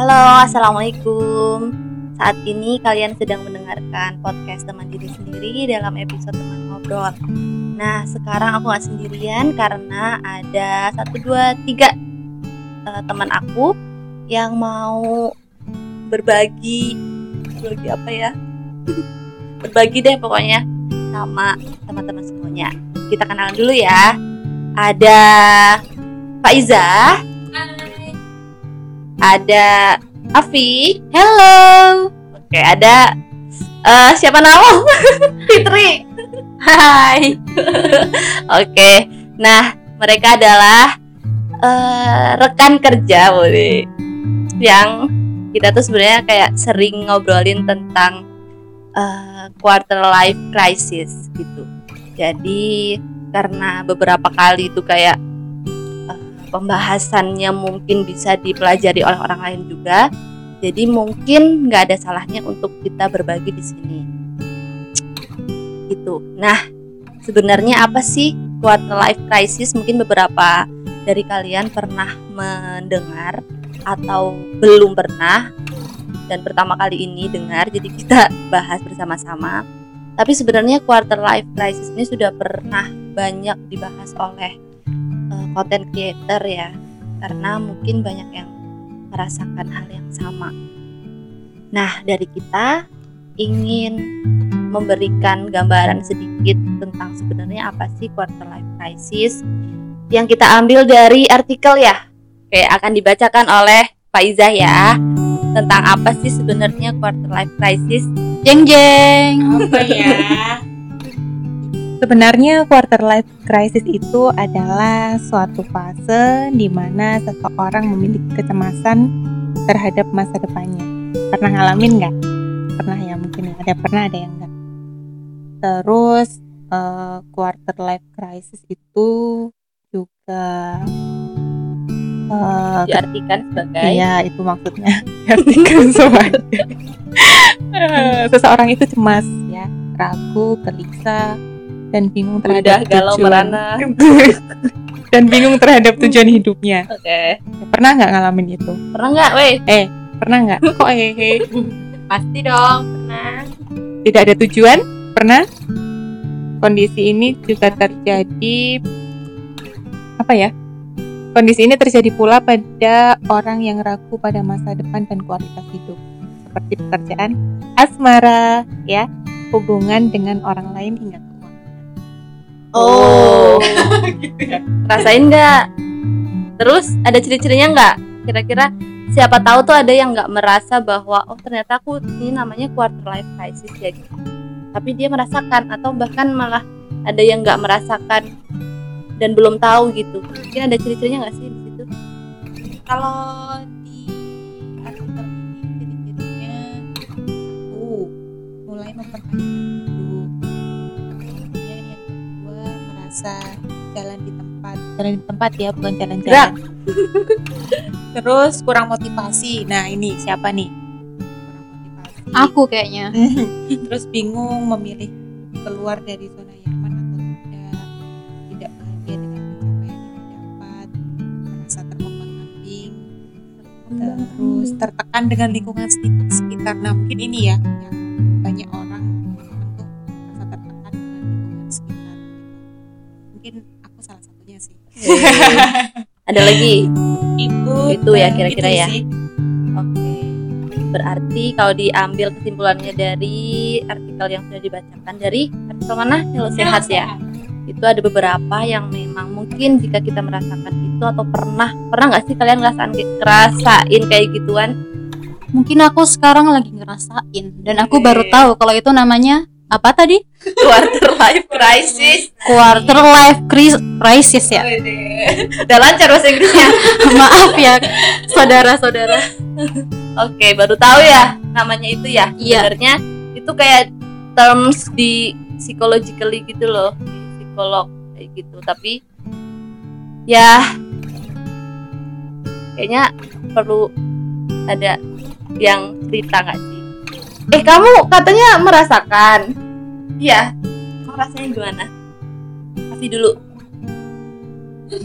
Halo, Assalamualaikum. Saat ini kalian sedang mendengarkan podcast teman diri sendiri dalam episode teman ngobrol. Nah, sekarang aku gak sendirian karena ada satu, dua, tiga uh, teman aku yang mau berbagi berbagi apa ya? Berbagi deh pokoknya sama teman-teman semuanya. Kita kenalan dulu ya. Ada Faiza ada Afi Hello. oke ada uh, siapa nama Fitri Hai. oke nah mereka adalah uh, rekan kerja boleh yang kita tuh sebenarnya kayak sering ngobrolin tentang uh, quarter life crisis gitu jadi karena beberapa kali itu kayak pembahasannya mungkin bisa dipelajari oleh orang lain juga. Jadi mungkin nggak ada salahnya untuk kita berbagi di sini. Gitu. Nah, sebenarnya apa sih quarter life crisis? Mungkin beberapa dari kalian pernah mendengar atau belum pernah dan pertama kali ini dengar jadi kita bahas bersama-sama. Tapi sebenarnya quarter life crisis ini sudah pernah banyak dibahas oleh content creator ya karena mungkin banyak yang merasakan hal yang sama. Nah, dari kita ingin memberikan gambaran sedikit tentang sebenarnya apa sih quarter life crisis yang kita ambil dari artikel ya. Oke, akan dibacakan oleh Faizah ya tentang apa sih sebenarnya quarter life crisis. Jeng jeng. Apa ya? Sebenarnya quarter life crisis itu adalah suatu fase di mana seseorang memiliki kecemasan terhadap masa depannya. Pernah ngalamin nggak? Pernah ya mungkin ya. Ada pernah ada yang enggak. Terus uh, quarter life crisis itu juga uh, diartikan sebagai Iya, itu maksudnya. diartikan sebagai seseorang itu cemas ya, ragu, gelisah, dan bingung terhadap Udah galau tujuan merana. dan bingung terhadap tujuan hidupnya. Oke. Pernah nggak ngalamin itu? Pernah nggak, weh? Eh, pernah nggak? Kok hehe? Pasti dong, pernah. Tidak ada tujuan? Pernah? Kondisi ini juga terjadi apa ya? Kondisi ini terjadi pula pada orang yang ragu pada masa depan dan kualitas hidup, seperti pekerjaan, asmara, ya, hubungan dengan orang lain hingga. Oh, gitu ya. rasain nggak? Terus ada ciri-cirinya nggak? Kira-kira siapa tahu tuh ada yang nggak merasa bahwa oh ternyata aku ini namanya quarter life crisis ya gitu. Tapi dia merasakan atau bahkan malah ada yang nggak merasakan dan belum tahu gitu. Mungkin ada ciri-cirinya nggak sih di situ? Kalau di artikel ini ciri-cirinya satu mulai mempertanyakan merasa jalan di tempat, jalan di tempat ya bukan jalan-jalan. Terus kurang motivasi. Nah ini siapa nih? Kurang motivasi. Aku kayaknya. Terus bingung memilih keluar dari zona nyaman atau tidak, tidak bahagia dengan pencapaian yang didapat, merasa terombang ambing, terus tertekan dengan lingkungan seki- sekitar. Nah mungkin ini ya yang banyak orang Ada lagi? itu Itu ya kira-kira itu ya. Oke. Berarti kalau diambil kesimpulannya dari artikel yang sudah dibacakan dari artikel mana? Hello Sehat ya. Itu ada beberapa yang memang mungkin jika kita merasakan itu atau pernah pernah nggak sih kalian ngerasain ngerasain kayak gituan? Mungkin aku sekarang lagi ngerasain dan aku Oke. baru tahu kalau itu namanya apa tadi? Quarter life crisis. Quarter life cris- crisis ya. Udah lancar bahasa Inggrisnya. Maaf ya saudara-saudara. Oke, baru tahu ya namanya itu ya. Iya. Sebenarnya itu kayak terms di psychologically gitu loh, di psikolog kayak gitu. Tapi ya kayaknya perlu ada yang cerita nggak sih? Eh kamu katanya merasakan? Iya. Kamu rasanya gimana? Kasih dulu.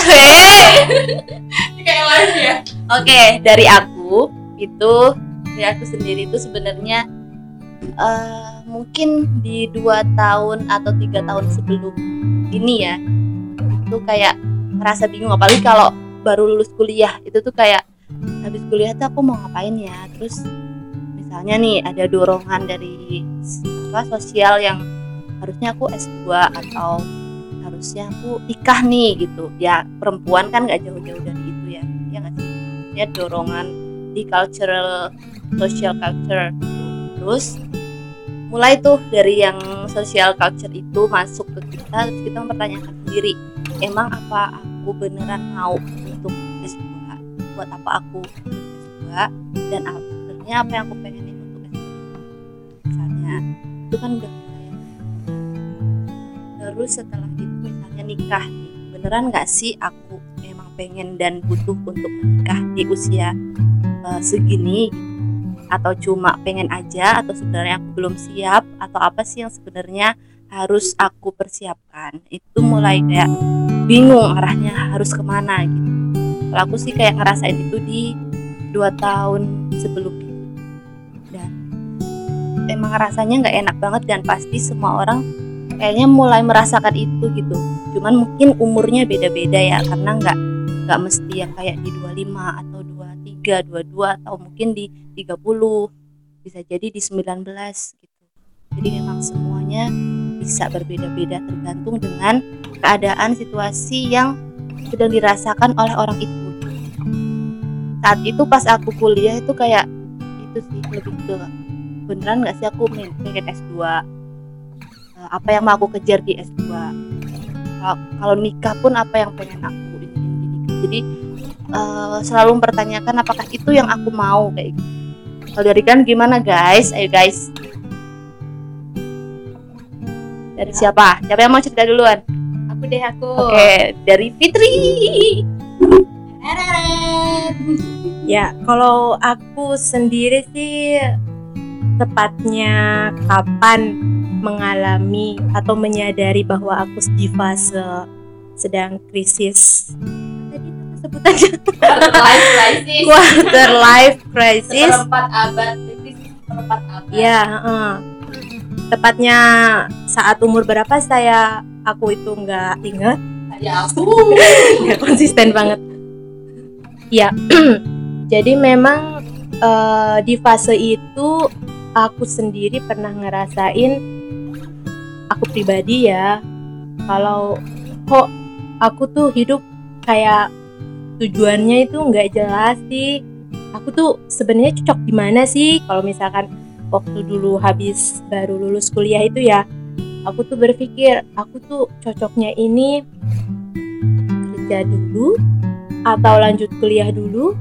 Hei. kayak live ya Oke, dari aku itu dari aku sendiri itu sebenarnya eh, mungkin di dua tahun atau tiga tahun sebelum ini ya itu kayak ngerasa bingung apalagi kalau baru lulus kuliah itu tuh kayak habis kuliah tuh aku mau ngapain ya terus misalnya nih ada dorongan dari apa sosial yang harusnya aku S2 atau harusnya aku nikah nih gitu. Ya perempuan kan nggak jauh-jauh dari itu ya. Ya nggak sih? Ya dorongan di cultural social culture. Terus mulai tuh dari yang social culture itu masuk ke kita terus kita mempertanyakan sendiri emang apa aku beneran mau untuk S2 buat apa aku S2 dan sebenarnya apa yang aku pengenin untuk S2 misalnya itu kan udah terus setelah itu misalnya nikah nih beneran nggak sih aku emang pengen dan butuh untuk menikah di usia eh, segini? Atau cuma pengen aja atau sebenarnya aku belum siap? Atau apa sih yang sebenarnya harus aku persiapkan? Itu mulai kayak bingung arahnya harus ke mana gitu. Kalau aku sih kayak ngerasain itu di dua tahun sebelum itu dan emang rasanya nggak enak banget dan pasti semua orang kayaknya mulai merasakan itu gitu. Cuman mungkin umurnya beda-beda ya karena nggak nggak mesti yang kayak di 25 atau 23, 22 atau mungkin di 30 bisa jadi di 19 gitu. Jadi memang semuanya bisa berbeda-beda tergantung dengan keadaan situasi yang sedang dirasakan oleh orang itu. Saat itu pas aku kuliah itu kayak itu sih lebih ke beneran nggak sih aku pengen S2 Eh, apa yang mau aku kejar di S2 kalau kalau nikah pun apa yang pengen aku ini, ini, ini. jadi eh, selalu mempertanyakan apakah itu yang aku mau kayak gitu. Kalau dari kan gimana guys? Ayo guys. Dari siapa? Siapa yang mau cerita duluan? Aku deh aku. oke dari Fitri. Ya, kalau aku sendiri sih tepatnya kapan mengalami atau menyadari bahwa aku di fase sedang krisis? Tadi life crisis. Quarter life crisis. Seperempat abad krisis seperempat abad. Ya tepatnya saat umur berapa saya aku itu nggak ingat. Ya aku. Nggak konsisten banget. Ya jadi memang eh, di fase itu aku sendiri pernah ngerasain aku pribadi ya kalau kok aku tuh hidup kayak tujuannya itu nggak jelas sih. Aku tuh sebenarnya cocok di mana sih? Kalau misalkan waktu dulu habis baru lulus kuliah itu ya aku tuh berpikir aku tuh cocoknya ini kerja dulu atau lanjut kuliah dulu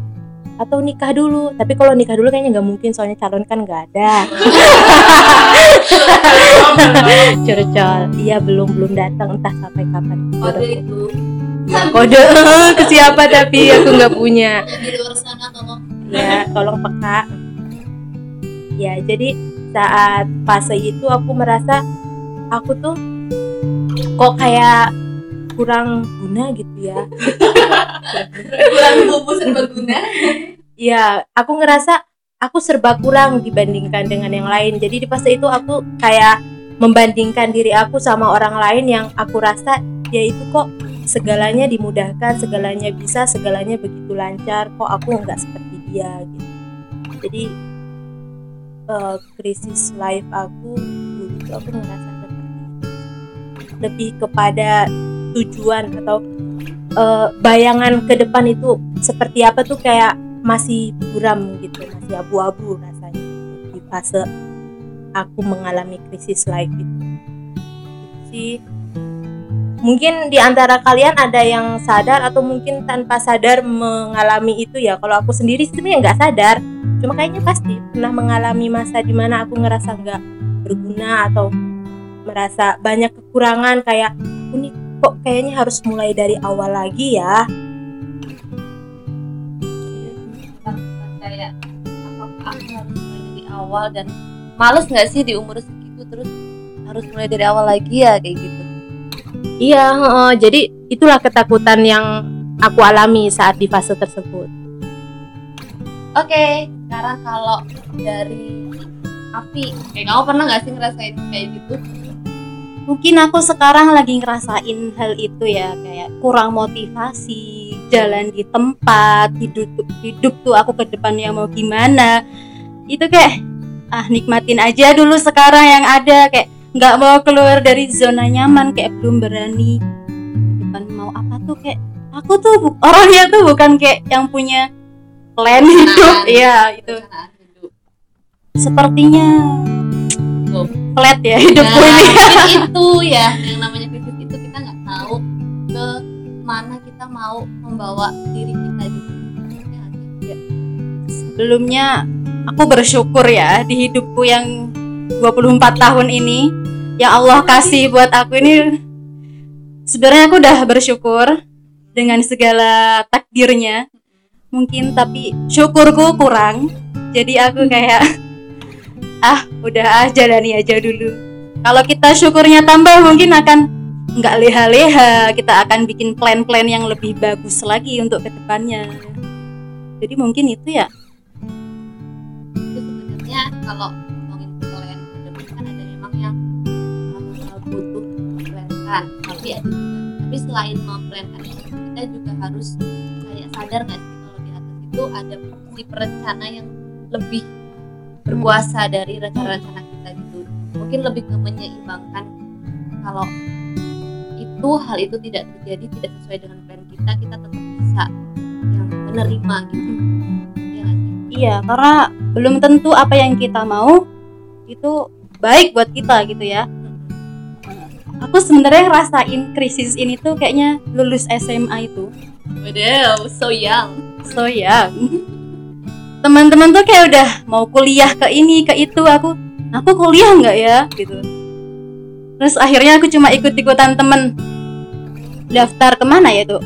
atau nikah dulu. Tapi kalau nikah dulu kayaknya nggak mungkin soalnya calon kan nggak ada. Curcol. Iya belum belum datang. Entah sampai kapan. Kode itu. Ya, kode. Ke siapa tapi aku nggak punya. Di luar sana tolong. Ya tolong peka. Ya jadi saat fase itu aku merasa aku tuh kok kayak kurang guna gitu ya. Kurang bumbu serbaguna ya aku ngerasa aku serba kurang dibandingkan dengan yang lain. Jadi di fase itu aku kayak membandingkan diri aku sama orang lain yang aku rasa dia itu kok segalanya dimudahkan segalanya bisa segalanya begitu lancar kok aku nggak seperti dia gitu. Jadi eh, krisis life aku dulu itu aku ngerasa seperti itu. Lebih kepada tujuan atau eh, bayangan ke depan itu seperti apa tuh kayak masih buram gitu masih abu-abu rasanya di fase aku mengalami krisis life itu sih mungkin di antara kalian ada yang sadar atau mungkin tanpa sadar mengalami itu ya? Kalau aku sendiri sebenarnya nggak sadar cuma kayaknya pasti pernah mengalami masa di mana aku ngerasa nggak berguna atau merasa banyak kekurangan kayak aku nih kok kayaknya harus mulai dari awal lagi ya kayak apakah aku harus mulai dari awal dan males nggak sih di umur segitu terus harus mulai dari awal lagi ya kayak gitu Iya, heeh. jadi itulah ketakutan yang aku alami saat di fase tersebut. Oke, sekarang kalau dari Api, kayak kamu pernah nggak sih ngerasain kayak gitu? Mungkin aku sekarang lagi ngerasain hal itu ya kayak kurang motivasi, jalan di tempat, hidup hidup tuh aku ke depannya mau gimana. Itu kayak ah nikmatin aja dulu sekarang yang ada kayak nggak mau keluar dari zona nyaman kayak belum berani. Depan mau apa tuh kayak aku tuh orangnya tuh bukan kayak yang punya plan hidup. Iya itu. Sepertinya. Flat ya hidupku Nah, ini itu ya yang namanya krisis itu kita nggak tahu ke mana kita mau membawa diri kita gitu. Ya sebelumnya aku bersyukur ya di hidupku yang 24 tahun ini. Yang Allah kasih buat aku ini. Sebenarnya aku udah bersyukur dengan segala takdirnya. Mungkin tapi syukurku kurang. Jadi aku kayak ah udah ah jalani aja dulu. Kalau kita syukurnya tambah mungkin akan nggak leha-leha. Kita akan bikin plan-plan yang lebih bagus lagi untuk ke depannya jadi mungkin itu ya. Itu sebenarnya kalau ngomongin plan ke depan kan ada memang yang uh, butuh plan tapi juga tapi selain memplankan kita juga harus kayak sadar nggak sih kalau di atas itu ada si perencana yang lebih berkuasa dari rencana-rencana kita gitu mungkin lebih ke menyeimbangkan kalau itu hal itu tidak terjadi tidak sesuai dengan plan kita kita tetap bisa yang menerima gitu ya sih Iya, karena belum tentu apa yang kita mau itu baik buat kita gitu ya. Aku sebenarnya ngerasain krisis ini tuh kayaknya lulus SMA itu. Waduh, so young. So ya. Teman-teman tuh kayak udah mau kuliah ke ini ke itu aku aku kuliah nggak ya gitu. Terus akhirnya aku cuma ikut-ikutan temen daftar ke mana ya tuh?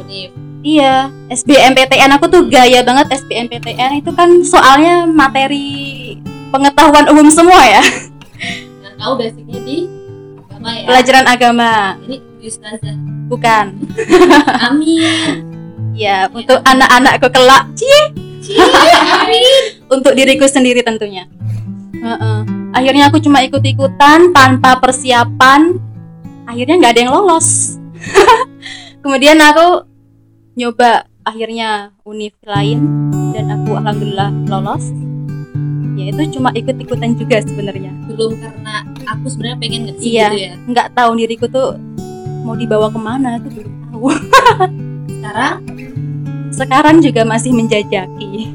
Unif. Iya, SBMPTN aku tuh gaya banget SBMPTN itu kan soalnya materi pengetahuan umum semua ya, kau basicnya di agama ya. pelajaran agama, Ini Ustazah. bukan. Amin. Ya, untuk anak-anakku kelak, cie. untuk diriku sendiri tentunya. Heeh. Akhirnya aku cuma ikut-ikutan tanpa persiapan. Akhirnya nggak ada yang lolos. Kemudian aku nyoba akhirnya univ lain dan aku alhamdulillah lolos. Ya itu cuma ikut-ikutan juga sebenarnya. Belum karena aku sebenarnya pengen nggak sih Iya. gitu ya. nggak tahu diriku tuh mau dibawa ke mana tuh belum tahu Sekarang sekarang juga masih menjajaki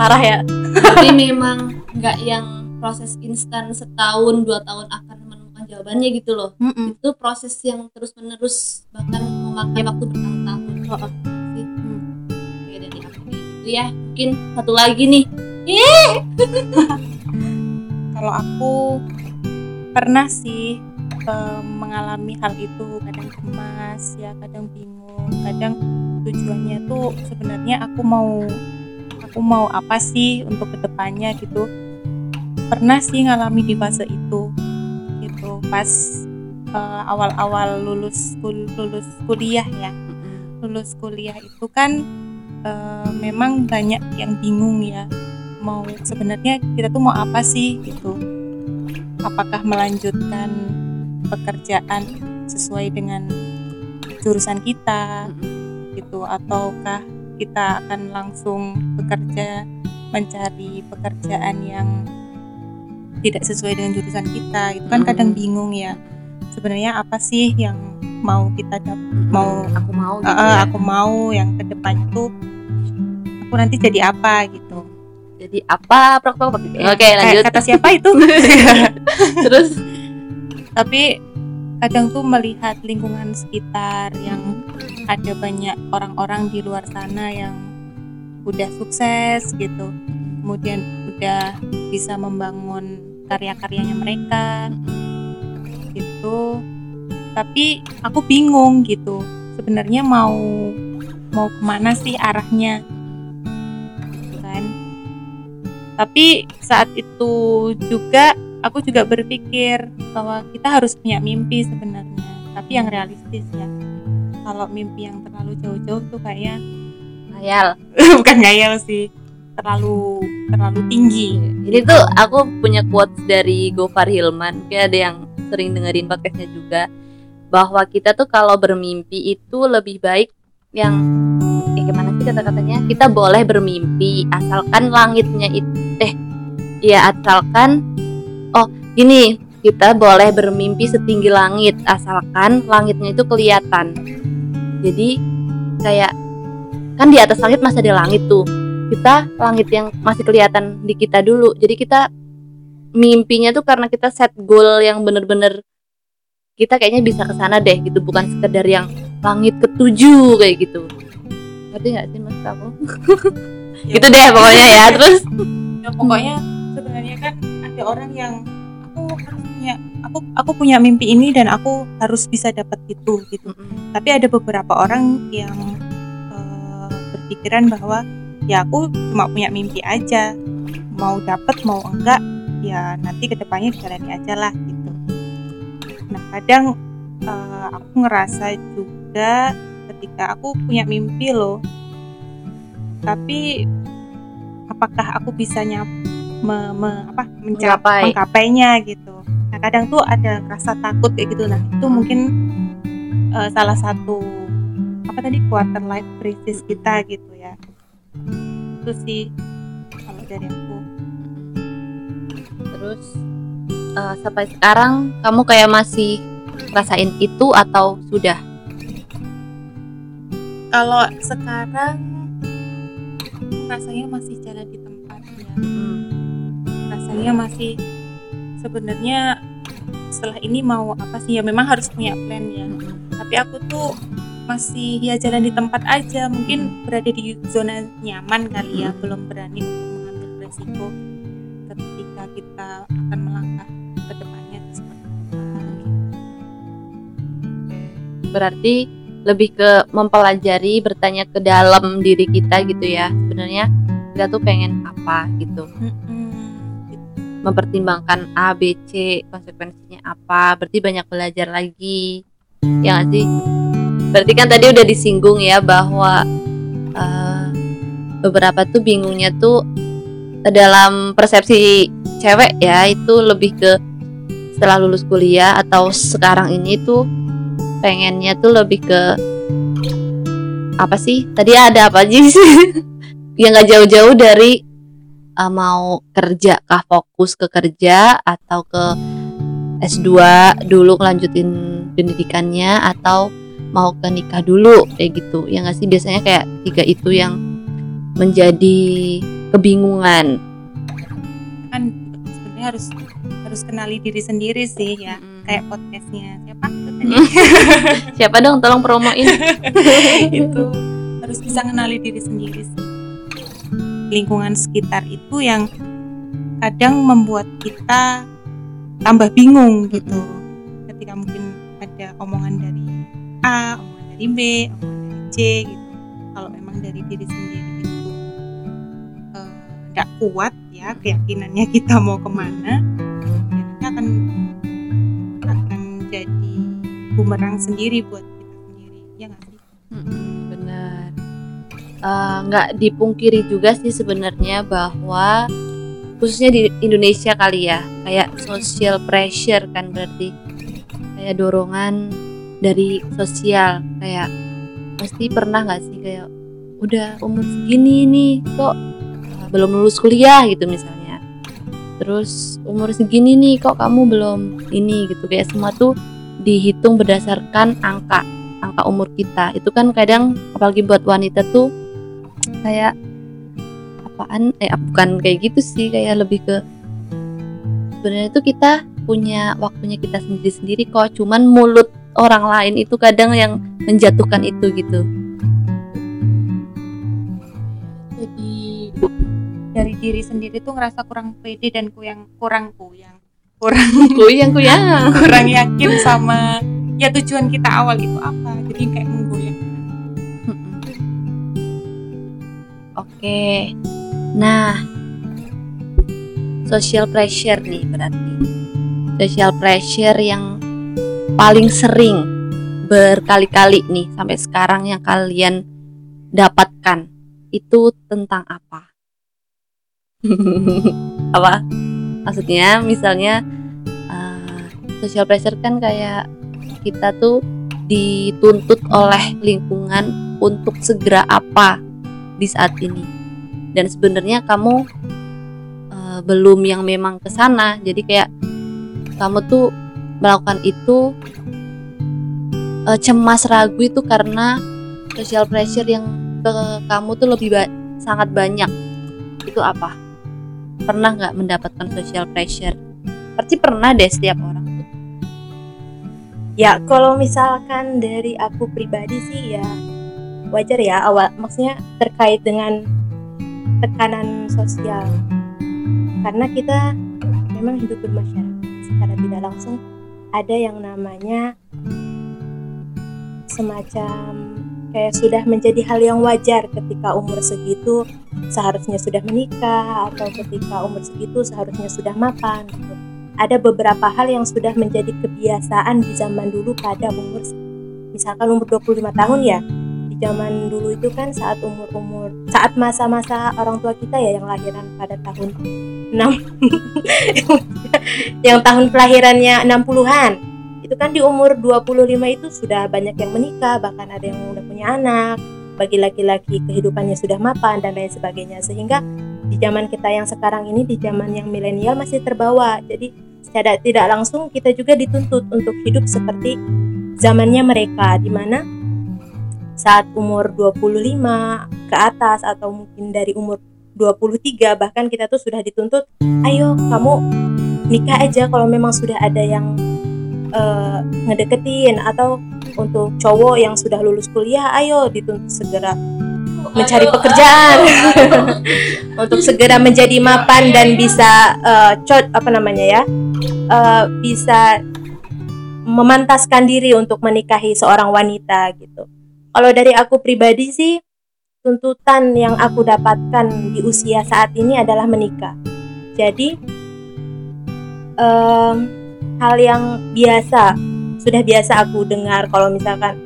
parah ya tapi memang nggak yang proses instan setahun dua tahun akan menemukan jawabannya gitu loh. Mm-mm. Itu proses yang terus menerus bahkan memakai waktu bertahun-tahun. Oh, oh. Hmm. Oke dari aku kayak gitu ya. Mungkin satu lagi nih. Kalau aku pernah sih eh, mengalami hal itu, kadang cemas, ya kadang bingung, kadang tujuannya tuh sebenarnya aku mau aku mau apa sih untuk ke depannya gitu. Pernah sih ngalami di fase itu, gitu. Pas eh, awal-awal lulus kul- lulus kuliah ya. Lulus kuliah itu kan eh, memang banyak yang bingung ya. Mau sebenarnya kita tuh mau apa sih gitu? Apakah melanjutkan pekerjaan sesuai dengan jurusan kita gitu ataukah kita akan langsung bekerja mencari pekerjaan yang tidak sesuai dengan jurusan kita itu kan kadang Mm. bingung ya sebenarnya apa sih yang mau kita dap mau aku mau gitu eh, ya. aku mau yang ke depannya tuh aku nanti jadi apa gitu Jadi apa? Prok, prok. Oke, lanjut. kata siapa itu Terus tapi kadang tuh melihat lingkungan sekitar yang ada banyak orang-orang di luar sana yang udah sukses gitu. Kemudian udah bisa membangun karya-karyanya mereka gitu. Tapi aku bingung gitu sebenarnya mau mau ke mana sih arahnya? Kan? Tapi saat itu juga aku juga berpikir bahwa kita harus punya mimpi sebenarnya tapi yang realistis ya kalau mimpi yang terlalu jauh-jauh tuh kayak Khayal. bukan ngayal sih terlalu terlalu tinggi Ini tuh aku punya quotes dari Gofar Hilman, kayak ada yang sering dengerin podcastnya juga, bahwa kita tuh kalau bermimpi itu lebih baik yang eh gimana sih kata-katanya? Kita boleh bermimpi asalkan langitnya itu eh ya asalkan oh gini kita boleh bermimpi setinggi langit asalkan langitnya itu kelihatan. Jadi kayak kan di atas langit masih ada langit tuh. Kita langit yang masih kelihatan di kita dulu. Jadi kita mimpinya tuh karena kita set goal yang bener-bener kita kayaknya bisa ke sana deh gitu bukan sekedar yang langit ketujuh kayak gitu. Ngerti nggak sih mas aku? Gitu deh pokoknya ya terus. Ya pokoknya sebenarnya kan ada orang yang aku punya aku aku punya mimpi ini dan aku harus bisa dapat itu gitu. Tapi ada beberapa orang yang eh, berpikiran bahwa ya aku cuma punya mimpi aja. Mau dapat mau enggak ya nanti ke depannya jalani aja lah gitu. Nah kadang eh, aku ngerasa juga ketika aku punya mimpi loh tapi apakah aku bisa nyap me- me- apa mencapai Menggapai. menggapainya gitu. Nah kadang tuh ada rasa takut kayak gitu. Nah itu mungkin eh, salah satu apa tadi quarter life crisis kita gitu ya. Itu sih kalau dari aku. Terus eh, sampai sekarang kamu kayak masih rasain itu atau sudah? Kalau sekarang rasanya masih jalan di tempat ya rasanya masih. Sebenarnya setelah ini mau apa sih? Ya memang harus punya plan ya. Tapi aku tuh masih ya jalan di tempat aja. Mungkin berada di zona nyaman kali ya. Belum berani untuk mengambil resiko ketika kita akan melangkah ke depannya seperti berarti lebih ke mempelajari bertanya ke dalam diri kita gitu ya. Sebenarnya kita tuh pengen apa gitu. Mm-mm. Mempertimbangkan A B C konsekuensinya apa. Berarti banyak belajar lagi. Ya nggak sih? Berarti kan tadi udah disinggung ya bahwa eh, beberapa tuh bingungnya tuh dalam persepsi cewek ya itu lebih ke setelah lulus kuliah atau sekarang ini tuh pengennya tuh lebih ke apa sih? Tadi ada apa aja sih? Yang nggak jauh-jauh dari uh, mau kerja kah fokus ke kerja atau ke S2 dulu kelanjutin pendidikannya atau mau ke nikah dulu kayak gitu. Ya nggak sih? Biasanya kayak tiga itu yang menjadi kebingungan. Kan sebenarnya harus harus kenali diri sendiri sih ya Mm-mm. kayak podcastnya siapa? Tadi? siapa dong? Tolong promoin. Itu harus bisa kenali diri sendiri sih lingkungan sekitar itu yang kadang membuat kita tambah bingung gitu. Ketika mungkin ada omongan dari A omongan dari B omongan dari C gitu. Kalau memang dari diri sendiri itu tidak kuat ya keyakinannya kita mau ke mana ya kita akan akan jadi bumerang sendiri buat kita sendiri. Ya nggak sih? Mm-mm, benar Eh, nggak dipungkiri juga sih sebenarnya bahwa khususnya di Indonesia kali ya kayak social pressure kan berarti. Kayak dorongan dari sosial kayak pasti pernah nggak sih kayak udah umur segini nih kok eh, belum lulus kuliah gitu misalnya. Terus umur segini nih kok kamu belum ini gitu. Kayak semua tuh dihitung berdasarkan angka angka umur kita. Itu kan kadang apalagi buat wanita tuh kayak apaan? Eh bukan kayak gitu sih kayak lebih ke sebenarnya itu kita punya waktunya kita sendiri-sendiri kok cuman mulut orang lain itu kadang yang menjatuhkan itu gitu. Jadi dari diri sendiri tuh ngerasa kurang pede dan kurang kurang kuyang kurang kuyang kuyang kurang yakin sama ya tujuan kita awal itu apa. Jadi kayak Oke. Nah, social pressure nih berarti. Social pressure yang paling sering berkali-kali nih sampai sekarang yang kalian dapatkan itu tentang apa? apa? Maksudnya misalnya uh, social pressure kan kayak kita tuh dituntut oleh lingkungan untuk segera apa di saat ini. Dan sebenarnya kamu uh, belum yang memang ke sana. Jadi kayak kamu tuh melakukan itu uh, cemas ragu itu karena social pressure yang ke kamu tuh lebih ba sangat banyak. Itu apa? pernah nggak mendapatkan social pressure? Pasti pernah deh setiap orang tuh. Ya kalau misalkan dari aku pribadi sih ya wajar ya awal maksudnya terkait dengan tekanan sosial karena kita memang hidup bermasyarakat secara tidak langsung ada yang namanya semacam kayak sudah menjadi hal yang wajar ketika umur segitu seharusnya sudah menikah atau ketika umur segitu seharusnya sudah mapan gitu. Ada beberapa hal yang sudah menjadi kebiasaan di zaman dulu pada umur misalkan umur 25 tahun ya. Zaman dulu itu kan saat umur-umur saat masa-masa orang tua kita ya yang lahiran pada tahun 6 yang tahun kelahirannya 60-an itu kan di umur 25 itu sudah banyak yang menikah bahkan ada yang udah punya anak bagi laki-laki kehidupannya sudah mapan dan lain sebagainya. Sehingga di zaman kita yang sekarang ini di zaman yang milenial masih terbawa. Jadi secara tidak langsung kita juga dituntut untuk hidup seperti zamannya mereka di mana saat umur 25 ke atas atau mungkin dari umur 23 bahkan kita tuh sudah dituntut ayo kamu nikah aja kalau memang sudah ada yang uh, ngedeketin atau untuk cowok yang sudah lulus kuliah ayo dituntut segera mencari pekerjaan. untuk segera menjadi mapan dan bisa uh, cot apa namanya ya uh, bisa memantaskan diri untuk menikahi seorang wanita gitu kalau dari aku pribadi sih tuntutan yang aku dapatkan di usia saat ini adalah menikah. Jadi um, hal yang biasa sudah biasa aku dengar kalau misalkan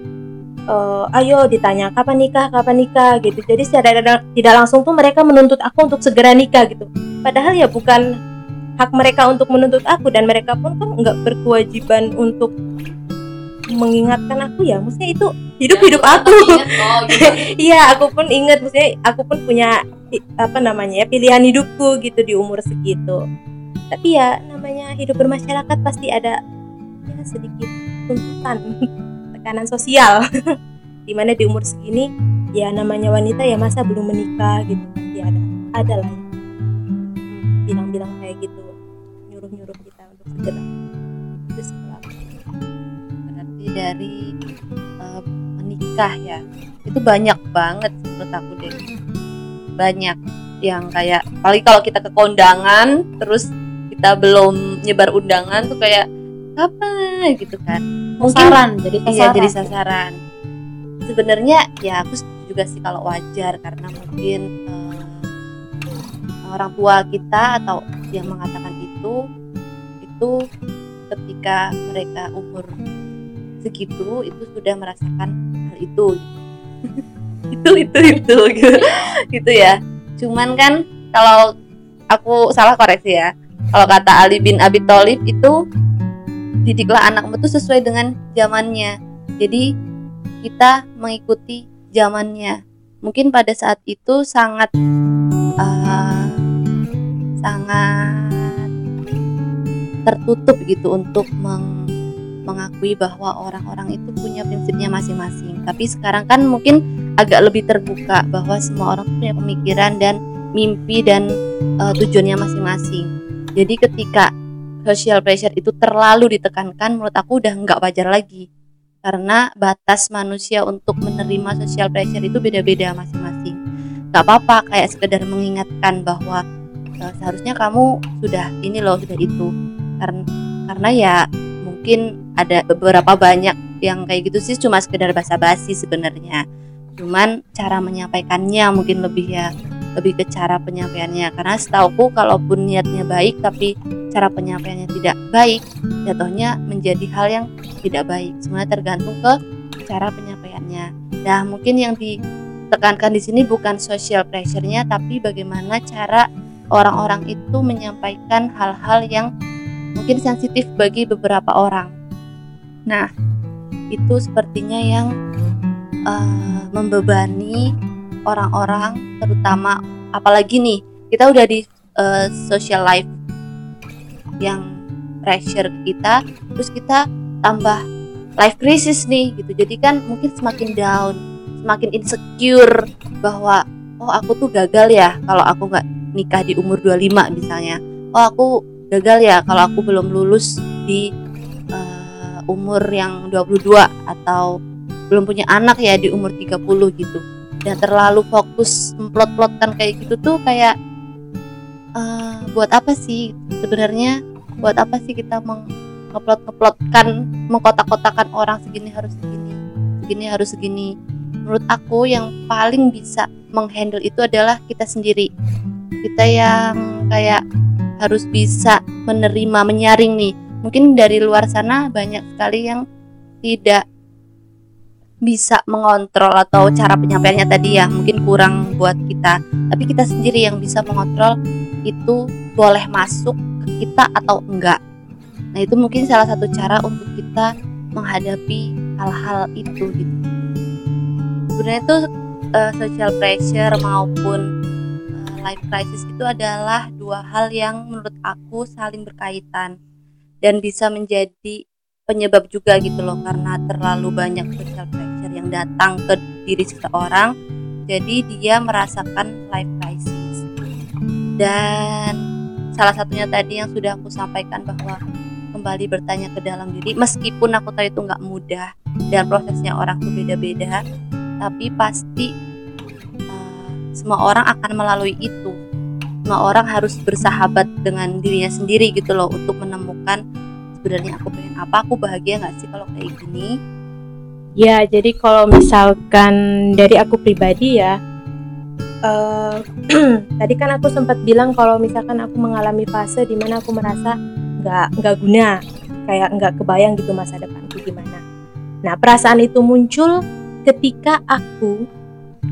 uh, ayo ditanya kapan nikah kapan nikah? gitu. Jadi secara tidak langsung tuh mereka menuntut aku untuk segera nikah gitu. Padahal ya bukan hak mereka untuk menuntut aku dan mereka pun kan nggak berkewajiban untuk mengingatkan aku ya maksudnya itu hidup hidup ya, aku. oh, gitu. iya aku pun ingat maksudnya aku pun punya apa namanya ya pilihan hidupku gitu di umur segitu. Tapi ya namanya hidup bermasyarakat pasti ada ya sedikit tuntutan tekanan sosial. Di mana di umur segini ya namanya wanita ya masa belum menikah gitu. Pasti ada ada lah ya. Bilang-bilang kayak gitu nyuruh-nyuruh kita untuk segera dari uh, menikah ya. Itu banyak banget menurut aku deh. Banyak yang kayak paling kalau kita ke kondangan terus kita belum nyebar undangan tuh kayak apa gitu kan. Mungkin sasaran jadi sasaran. iya jadi sasaran. Sebenarnya ya aku juga sih kalau wajar karena mungkin uh, orang tua kita atau yang mengatakan itu itu ketika mereka umur segitu itu sudah merasakan hal itu. Itu itu itu gitu, gitu ya. Cuman kan kalau aku salah koreksi ya. Kalau kata Ali bin Abi Thalib itu didiklah anakmu itu sesuai dengan zamannya. Jadi kita mengikuti zamannya. Mungkin pada saat itu sangat uh, sangat tertutup gitu untuk meng, mengakui bahwa orang-orang itu punya prinsipnya masing-masing. Tapi sekarang kan mungkin agak lebih terbuka bahwa semua orang punya pemikiran dan mimpi dan uh, tujuannya masing-masing. Jadi ketika social pressure itu terlalu ditekankan menurut aku udah nggak wajar lagi. Karena batas manusia untuk menerima social pressure itu beda-beda masing-masing. Nggak apa-apa kayak sekedar mengingatkan bahwa e, seharusnya kamu sudah ini loh sudah itu. Karena karena ya mungkin ada beberapa banyak yang kayak gitu sih cuma sekedar basa-basi sebenarnya. Cuman cara menyampaikannya mungkin lebih ya lebih ke cara penyampaiannya. Karena setauku kalaupun niatnya baik tapi cara penyampaiannya tidak baik jatuhnya menjadi hal yang tidak baik. Semuanya tergantung ke cara penyampaiannya. Nah mungkin yang di tekankan di sini bukan social pressure-nya tapi bagaimana cara orang-orang itu menyampaikan hal-hal yang mungkin sensitif bagi beberapa orang. Nah, itu sepertinya yang uh, membebani orang-orang terutama apalagi nih kita udah di uh, social life yang pressure kita terus kita tambah life crisis nih gitu jadi kan mungkin semakin down semakin insecure bahwa oh aku tuh gagal ya kalau aku nggak nikah di umur 25 misalnya oh aku gagal ya kalau aku belum lulus di uh, umur yang 22 atau belum punya anak ya di umur 30 gitu. Dan terlalu fokus memplot-plotkan kayak gitu tuh kayak uh, buat apa sih? Sebenarnya buat apa sih kita meng ngeplot-ngeplotkan mengkotak-kotakan orang segini harus segini segini harus segini? Menurut aku yang paling bisa menghandle itu adalah kita sendiri. Kita yang kayak harus bisa menerima menyaring nih. Mungkin dari luar sana banyak sekali yang tidak bisa mengontrol atau cara penyampaiannya tadi ya mungkin kurang buat kita. Tapi kita sendiri yang bisa mengontrol itu boleh masuk ke kita atau enggak. Nah itu mungkin salah satu cara untuk kita menghadapi hal-hal itu gitu. Sebenarnya itu uh, social pressure maupun life crisis itu adalah dua hal yang menurut aku saling berkaitan dan bisa menjadi penyebab juga gitu loh karena terlalu banyak social pressure yang datang ke diri seseorang jadi dia merasakan life crisis. Dan salah satunya tadi yang sudah aku sampaikan bahwa kembali bertanya ke dalam diri meskipun aku tahu itu nggak mudah dan prosesnya orang tuh beda-beda tapi pasti semua orang akan melalui itu. Semua orang harus bersahabat dengan dirinya sendiri gitu loh untuk menemukan sebenarnya aku pengen apa aku bahagia nggak sih kalau kayak gini? Ya jadi kalau misalkan dari aku pribadi ya uh, tadi kan aku sempat bilang kalau misalkan aku mengalami fase di mana aku merasa nggak nggak guna kayak nggak kebayang gitu masa depanku gimana. Nah perasaan itu muncul ketika aku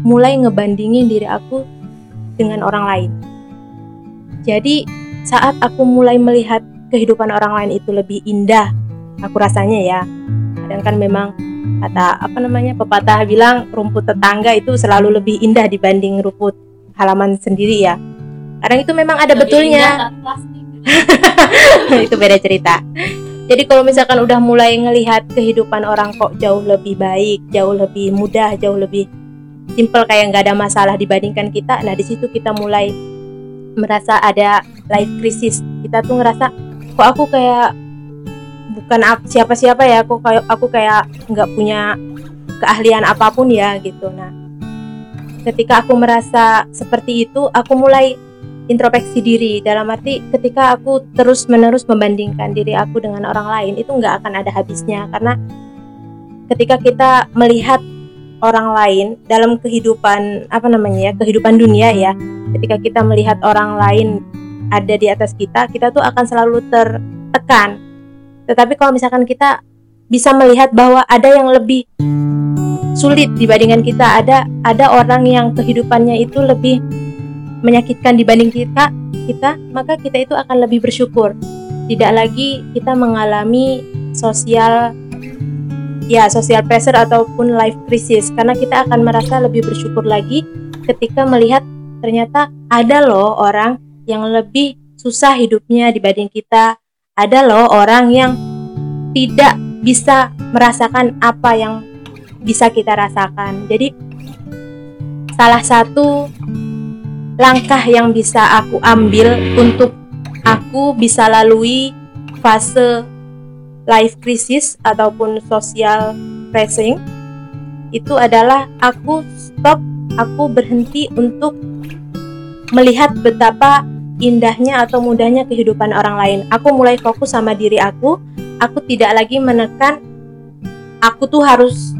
mulai ngebandingin diri aku dengan orang lain. Jadi saat aku mulai melihat kehidupan orang lain itu lebih indah aku rasanya ya kadang kan memang kata apa namanya pepatah bilang rumput tetangga itu selalu lebih indah dibanding rumput halaman sendiri ya. Kadang itu memang ada lebih betulnya. itu beda cerita. Jadi kalau misalkan udah mulai ngelihat kehidupan orang kok jauh lebih baik jauh lebih mudah jauh lebih simple kayak nggak ada masalah dibandingkan kita. Nah di situ kita mulai merasa ada life crisis. Kita tuh ngerasa kok aku kayak bukan siapa-siapa ya? Aku kayak aku kayak nggak punya keahlian apa pun ya gitu. Nah ketika aku merasa seperti itu aku mulai introspeksi diri. Dalam arti ketika aku terus menerus membandingkan diri aku dengan orang lain itu nggak akan ada habisnya. Karena ketika kita melihat orang lain dalam kehidupan apa namanya ya kehidupan dunia ya ketika kita melihat orang lain ada di atas kita, kita tuh akan selalu tertekan. Tetapi kalau misalkan kita bisa melihat bahwa ada yang lebih sulit dibandingkan kita, ada ada orang yang kehidupannya itu lebih menyakitkan dibanding kita, kita, maka kita itu akan lebih bersyukur. Tidak lagi kita mengalami sosial ya sosial pressure ataupun life crisis karena kita akan merasa lebih bersyukur lagi ketika melihat ternyata ada loh orang yang lebih susah hidupnya dibanding kita. Ada loh orang yang tidak bisa merasakan apa yang bisa kita rasakan. Jadi salah satu langkah yang bisa aku ambil untuk aku bisa lalui fase life crisis ataupun social pressing itu adalah aku stop, aku berhenti untuk melihat betapa indahnya atau mudahnya kehidupan orang lain. Aku mulai fokus sama diri aku. Aku tidak lagi menekan aku tuh harus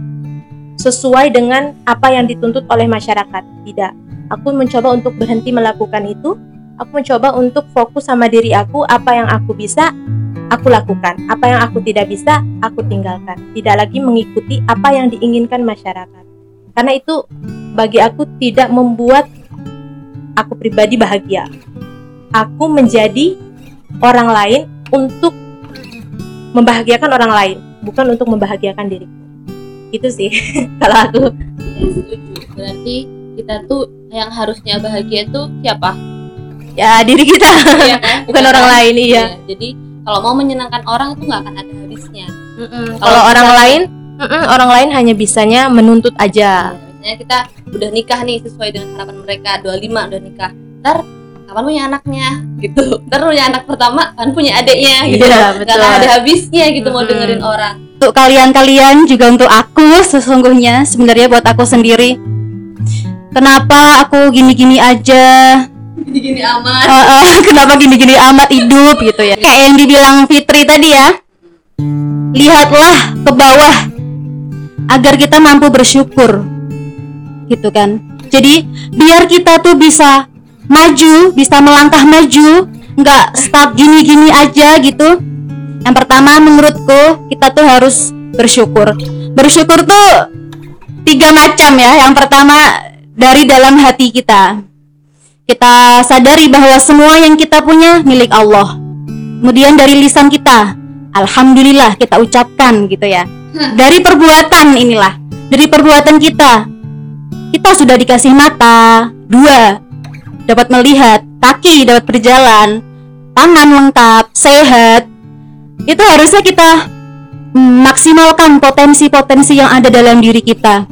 sesuai dengan apa yang dituntut oleh masyarakat. Tidak. Aku mencoba untuk berhenti melakukan itu. Aku mencoba untuk fokus sama diri aku, apa yang aku bisa, aku lakukan. Apa yang aku tidak bisa, aku tinggalkan. Tidak lagi mengikuti apa yang diinginkan masyarakat. Karena itu bagi aku tidak membuat aku pribadi bahagia. Aku menjadi orang lain untuk membahagiakan orang lain, bukan untuk membahagiakan diriku. Itu sih kalau aku. Ya, setuju. Berarti kita tuh yang harusnya bahagia tuh siapa? Ya diri kita, Iya kan? bukan orang lain iya. Iya, Jadi kalau mau menyenangkan orang itu nggak akan ada habisnya. Mm-mm. Kalau Kalau orang kita- lain, mm-mm, orang lain hanya bisanya menuntut aja. Misalnya kita udah nikah nih sesuai dengan harapan mereka 25 udah nikah. Ntar kapan punya anaknya gitu. Ntar punya anak pertama kan punya adiknya gitu. Gak betul. ada habisnya gitu mau Mm-mm. dengerin orang. Untuk kalian-kalian juga untuk aku sesungguhnya sebenarnya buat aku sendiri. Kenapa aku gini-gini aja? Gini-gini aman. Eh, eh, kenapa gini-gini amat hidup gitu ya? Kayak yang dibilang Fitri tadi ya. Lihatlah ke bawah agar kita mampu bersyukur. Gitu kan. Jadi biar kita tuh bisa maju, bisa melangkah maju, nggak stuck gini-gini aja gitu. Yang pertama menurutku kita tuh harus bersyukur. Bersyukur tuh tiga macam ya. Yang pertama dari dalam hati kita. Kita sadari bahwa semua yang kita punya milik Allah. Kemudian dari lisan kita, alhamdulillah kita ucapkan gitu ya. Dari perbuatan inilah, dari perbuatan kita. Kita sudah dikasih mata dua, dapat melihat, kaki dapat berjalan, tangan lengkap, sehat. Itu harusnya kita maksimalkan potensi-potensi yang ada dalam diri kita.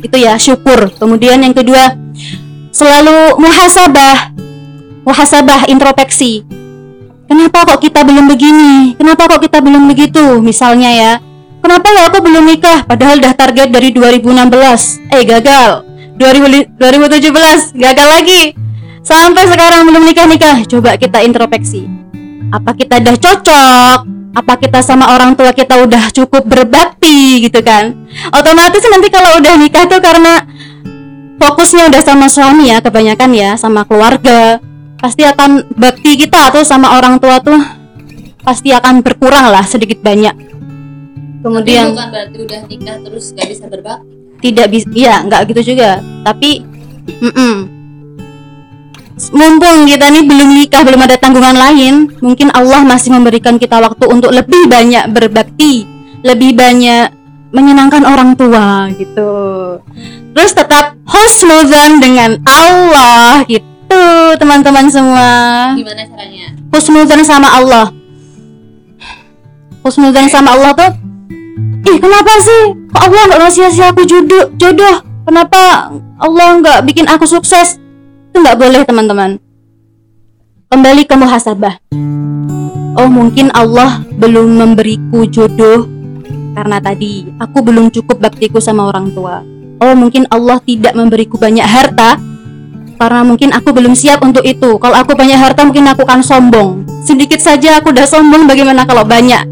Itu ya, syukur. Kemudian yang kedua, selalu muhasabah. Muhasabah introspeksi. Kenapa kok kita belum begini? Kenapa kok kita belum begitu misalnya ya? Kenapa ya aku belum nikah padahal udah target dari 2016 eh gagal. 2000 2017 gagal lagi. Sampai sekarang belum nikah nikah coba kita introspeksi. Apa kita udah cocok? Apa kita sama orang tua kita udah cukup berbakti gitu kan? Otomatis nanti kalau udah nikah tuh karena fokusnya udah sama suami ya kebanyakan ya sama keluarga pasti akan bakti kita tuh sama orang tua tuh pasti akan berkurang lah sedikit banyak Tapi kemudian bukan berarti udah nikah terus gak bisa berbakti. tidak bisa iya nggak gitu juga tapi mm-mm. mumpung kita nih belum nikah belum ada tanggungan lain mungkin Allah masih memberikan kita waktu untuk lebih banyak berbakti lebih banyak menyenangkan orang tua gitu. Terus tetap husnuzan dengan Allah gitu teman-teman semua. Gimana caranya? husnuzan sama Allah. Husnuzan sama Allah tuh ih kenapa sih? Kok Allah nggak ngasih ngasih aku jodoh jodoh? Kenapa Allah nggak bikin aku sukses? Itu nggak boleh teman-teman. Kembali ke muhasabah. Oh mungkin Allah belum memberiku jodoh karena tadi aku belum cukup baktiku sama orang tua oh mungkin Allah tidak memberiku banyak harta karena mungkin aku belum siap untuk itu. Kalau aku banyak harta mungkin aku akan sombong. Sedikit saja aku udah sombong, bagaimana kalau banyak?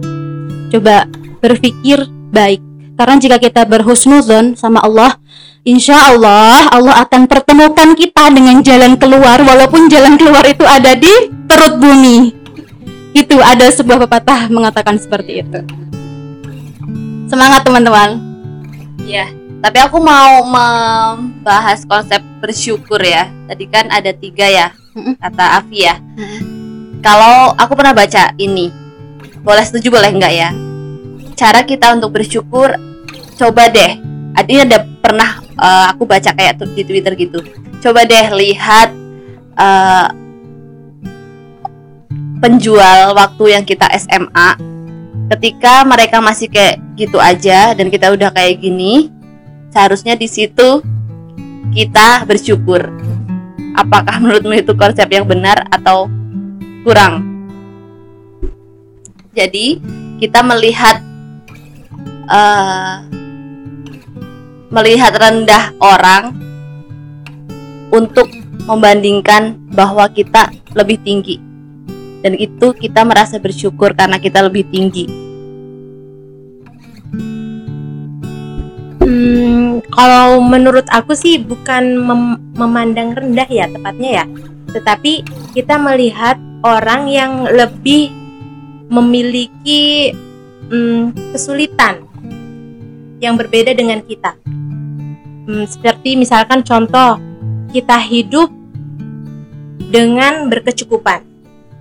Coba berpikir baik. Karena jika kita berhusnuzon sama Allah, insya Allah Allah akan pertemukan kita dengan jalan keluar, walaupun jalan keluar itu ada di perut bumi. Itu ada sebuah pepatah mengatakan seperti itu. Semangat teman-teman. Ya, tapi aku mau membahas konsep bersyukur ya. Tadi kan ada tiga ya, kata Afi ya. Kalau aku pernah baca ini, boleh setuju boleh enggak ya? Cara kita untuk bersyukur, coba deh. Ada ada pernah eh, aku baca kayak di Twitter gitu. Coba deh lihat eh, penjual waktu yang kita SMA ketika mereka masih kayak gitu aja dan kita udah kayak gini seharusnya di situ kita bersyukur. Apakah menurutmu itu konsep yang benar atau kurang? Jadi kita melihat eh, melihat rendah orang untuk membandingkan bahwa kita lebih tinggi dan itu kita merasa bersyukur karena kita lebih tinggi. Hmm, kalau menurut aku sih bukan mem- memandang rendah ya tepatnya ya, tetapi kita melihat orang yang lebih memiliki hmm, kesulitan yang berbeda dengan kita. Hmm, seperti misalkan contoh kita hidup dengan berkecukupan.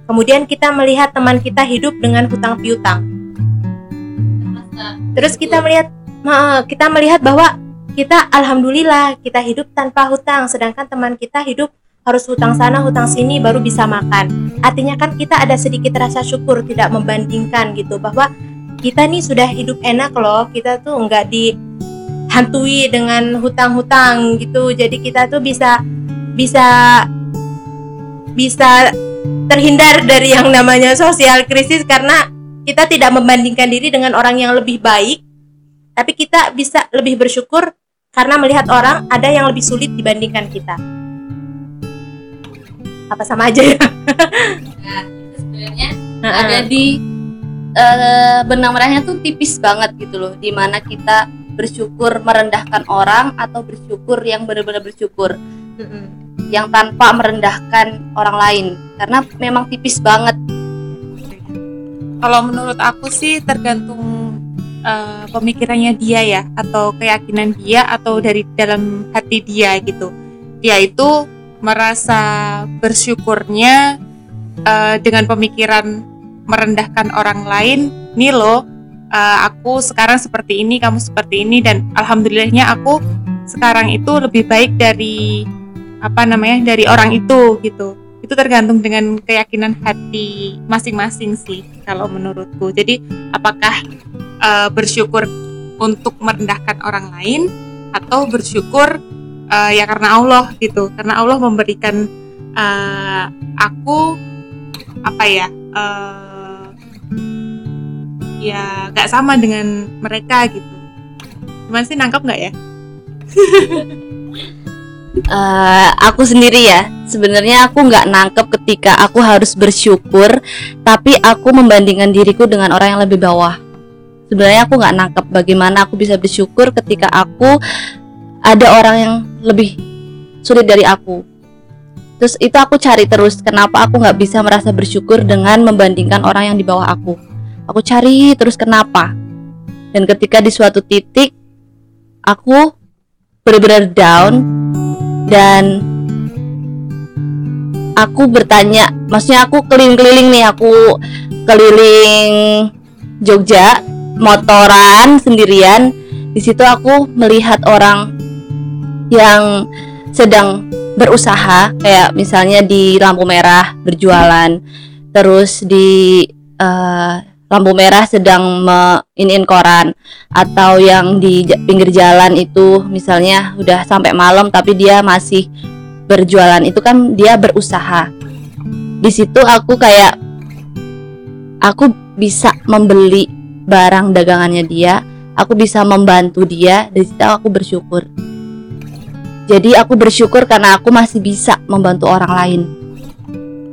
Kemudian kita melihat teman kita hidup dengan hutang piutang. Terus kita melihat kita melihat bahwa kita alhamdulillah kita hidup tanpa hutang sedangkan teman kita hidup harus hutang sana hutang sini baru bisa makan. Artinya kan kita ada sedikit rasa syukur tidak membandingkan gitu bahwa kita nih sudah hidup enak loh. Kita tuh nggak dihantui dengan hutang-hutang gitu. Jadi kita tuh bisa bisa bisa terhindar dari yang namanya sosial krisis karena kita tidak membandingkan diri dengan orang yang lebih baik tapi kita bisa lebih bersyukur karena melihat orang ada yang lebih sulit dibandingkan kita. Apa sama aja ya? Nah, itu sebenarnya ada di eh, benang merahnya tuh tipis banget gitu loh di mana kita bersyukur merendahkan orang atau bersyukur yang benar-benar bersyukur Yang tanpa merendahkan orang lain karena memang tipis banget Kalau menurut aku sih tergantung eh, pemikirannya dia ya atau keyakinan dia atau dari dalam hati dia gitu. Dia itu merasa bersyukurnya eh, dengan pemikiran merendahkan orang lain. Nih loh, eh, aku sekarang seperti ini, kamu seperti ini dan alhamdulillahnya aku sekarang itu lebih baik dari apa namanya dari orang itu gitu. Itu tergantung dengan keyakinan hati masing-masing sih kalau menurutku. Jadi apakah eh, bersyukur untuk merendahkan orang lain atau bersyukur eh, ya karena Allah gitu. Karena Allah memberikan eh, aku apa ya eh, ya nggak sama dengan mereka gitu. Gimana sih nangkep nggak ya Eh, aku sendiri ya. Sebenarnya aku nggak nangkep ketika aku harus bersyukur tapi aku membandingkan diriku dengan orang yang lebih bawah. Sebenarnya aku nggak nangkep bagaimana aku bisa bersyukur ketika aku ada orang yang lebih sulit dari aku. Terus itu aku cari terus kenapa aku nggak bisa merasa bersyukur dengan membandingkan orang yang di bawah aku. Aku cari terus kenapa. Dan ketika di suatu titik aku benar-benar down dan aku bertanya maksudnya aku keliling-keliling nih aku keliling Jogja motoran sendirian. Di situ aku melihat orang yang sedang berusaha kayak misalnya di lampu merah berjualan terus di eh, lampu merah sedang iniin koran atau yang di pinggir jalan itu misalnya udah sampai malam tapi dia masih berjualan itu kan dia berusaha. Di situ aku kayak aku bisa membeli barang dagangannya dia aku bisa membantu dia dari situ aku bersyukur. Jadi aku bersyukur karena aku masih bisa membantu orang lain.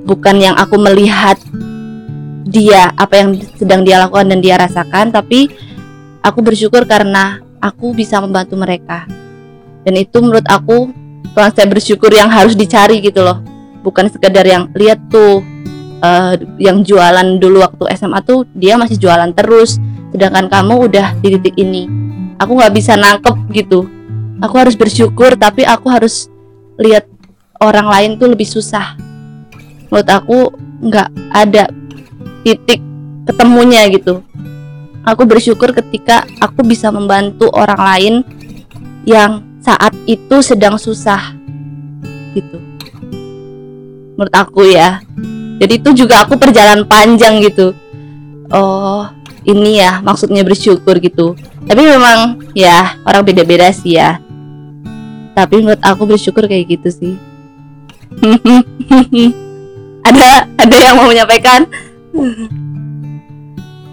Bukan yang aku melihat dia apa yang sedang dia lakukan dan dia rasakan tapi aku bersyukur karena aku bisa membantu mereka. Dan itu menurut aku konsep bersyukur yang harus dicari gitu loh. Bukan sekedar yang lihat tuh eh, yang jualan dulu waktu SMA tuh dia masih jualan terus sedangkan kamu udah di titik ini. Aku nggak bisa nangkep gitu. Aku harus bersyukur tapi aku harus lihat orang lain tuh lebih susah. Menurut aku nggak ada titik ketemunya gitu. Aku bersyukur ketika aku bisa membantu orang lain yang saat itu sedang susah gitu. Menurut aku ya. Jadi itu juga aku perjalanan panjang gitu. Oh ini ya maksudnya bersyukur gitu. Tapi memang ya orang beda-beda sih ya. Tapi menurut aku bersyukur kayak gitu sih. Ada ada yang mau menyampaikan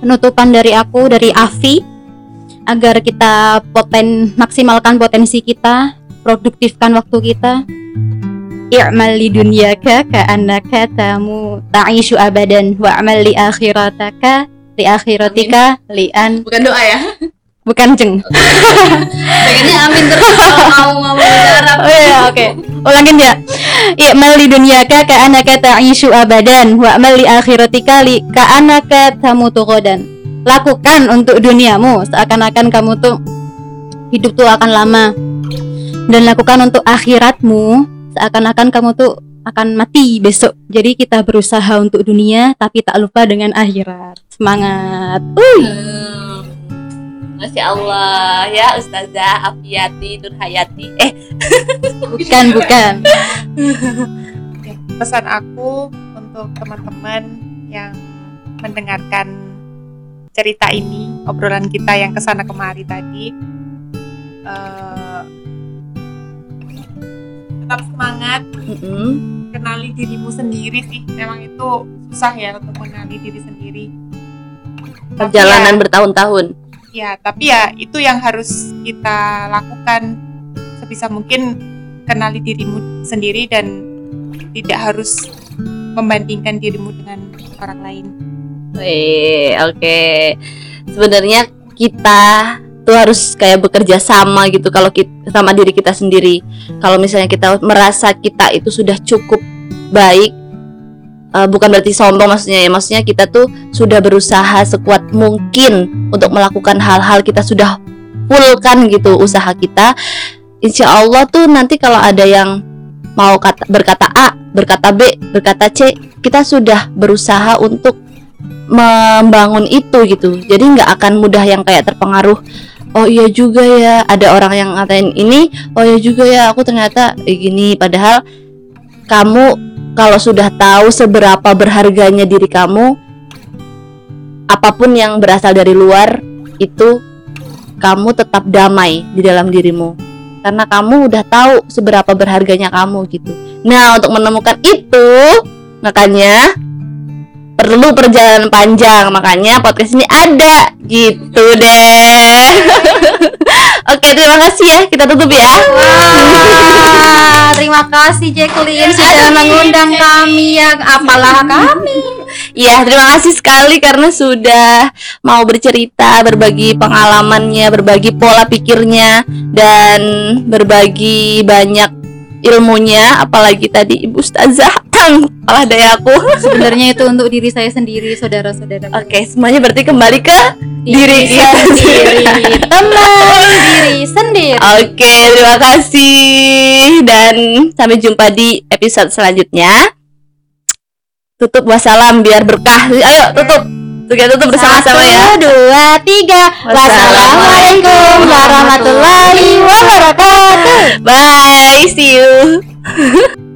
penutupan dari aku dari Afi agar kita poten maksimalkan potensi kita produktifkan waktu kita. I'mal li dunyaka ka'annaka tamu ta'ishu abadan wa'mal li akhirataka li akhiratika li an. Bukan doa ya? Bukan jeng. Pengennya amin terus kalau mau ngomong Arab. Oh iya oke. Ulangin ya i'mal li dunyaka ka'annaka ta'ishu abadan wa'mal li akhiratika li ka'annaka tamutu ghadan lakukan untuk duniamu seakan-akan kamu tuh hidup tuh akan lama dan lakukan untuk akhiratmu seakan-akan kamu tuh akan mati besok. Jadi kita berusaha untuk dunia tapi tak lupa dengan akhirat. Semangat. Uy. Hmm. Masya Allah ya Ustazah Afiati Nurhayati Eh Bukan, bukan. Ya, pesan aku untuk teman-teman yang mendengarkan cerita ini, obrolan kita yang ke sana kemari tadi, eh, tetap semangat, mm-mm. kenali dirimu sendiri sih. Memang itu susah ya untuk mengenali diri sendiri. Perjalanan bertahun-tahun ya, tapi ya itu yang harus kita lakukan sebisa mungkin kenali dirimu sendiri dan tidak harus membandingkan dirimu dengan orang lain. Wih, oke. Sebenarnya kita tuh harus kayak bekerja sama gitu kalau kita sama diri kita sendiri. Kalau misalnya kita merasa kita itu sudah cukup baik, eh, bukan berarti sombong maksudnya ya. Maksudnya kita tuh sudah berusaha sekuat mungkin untuk melakukan hal-hal kita sudah fullkan gitu usaha kita. Insya Allah tuh nanti kalau ada yang mau kata, berkata A, berkata B, berkata C, kita sudah berusaha untuk membangun itu gitu jadi nggak akan mudah yang kayak terpengaruh oh iya juga ya ada orang yang ngatain ini oh iya juga ya aku ternyata eh, gini padahal kamu kalau sudah tahu seberapa berharganya diri kamu apa pun yang berasal dari luar itu kamu tetap damai di dalam dirimu. Karena kamu udah tahu seberapa berharganya kamu gitu. Nah untuk menemukan itu makanya perlu perjalanan panjang. Makanya podcast ini ada gitu deh oke terima kasih ya. Kita tutup ya. Wah, terima kasih Jacqueline sudah mengundang kami yang apalah kami. ya terima kasih sekali karena sudah mau bercerita berbagi pengalamannya berbagi pola pikirnya dan berbagi banyak ilmunya apalagi tadi ibu ustazah kepala daya aku Sebenarnya itu untuk diri saya sendiri, saudara-saudara. oke semuanya berarti kembali ke diri kita sendiri, teman diri sendiri. Oke, terima kasih dan sampai jumpa di episode selanjutnya. Tutup wassalam biar berkah. Ayo tutup. Kita tutup bersama-sama ya. Satu, dua, tiga. Wassalamualaikum warahmatullahi wabarakatuh. Bye, see you.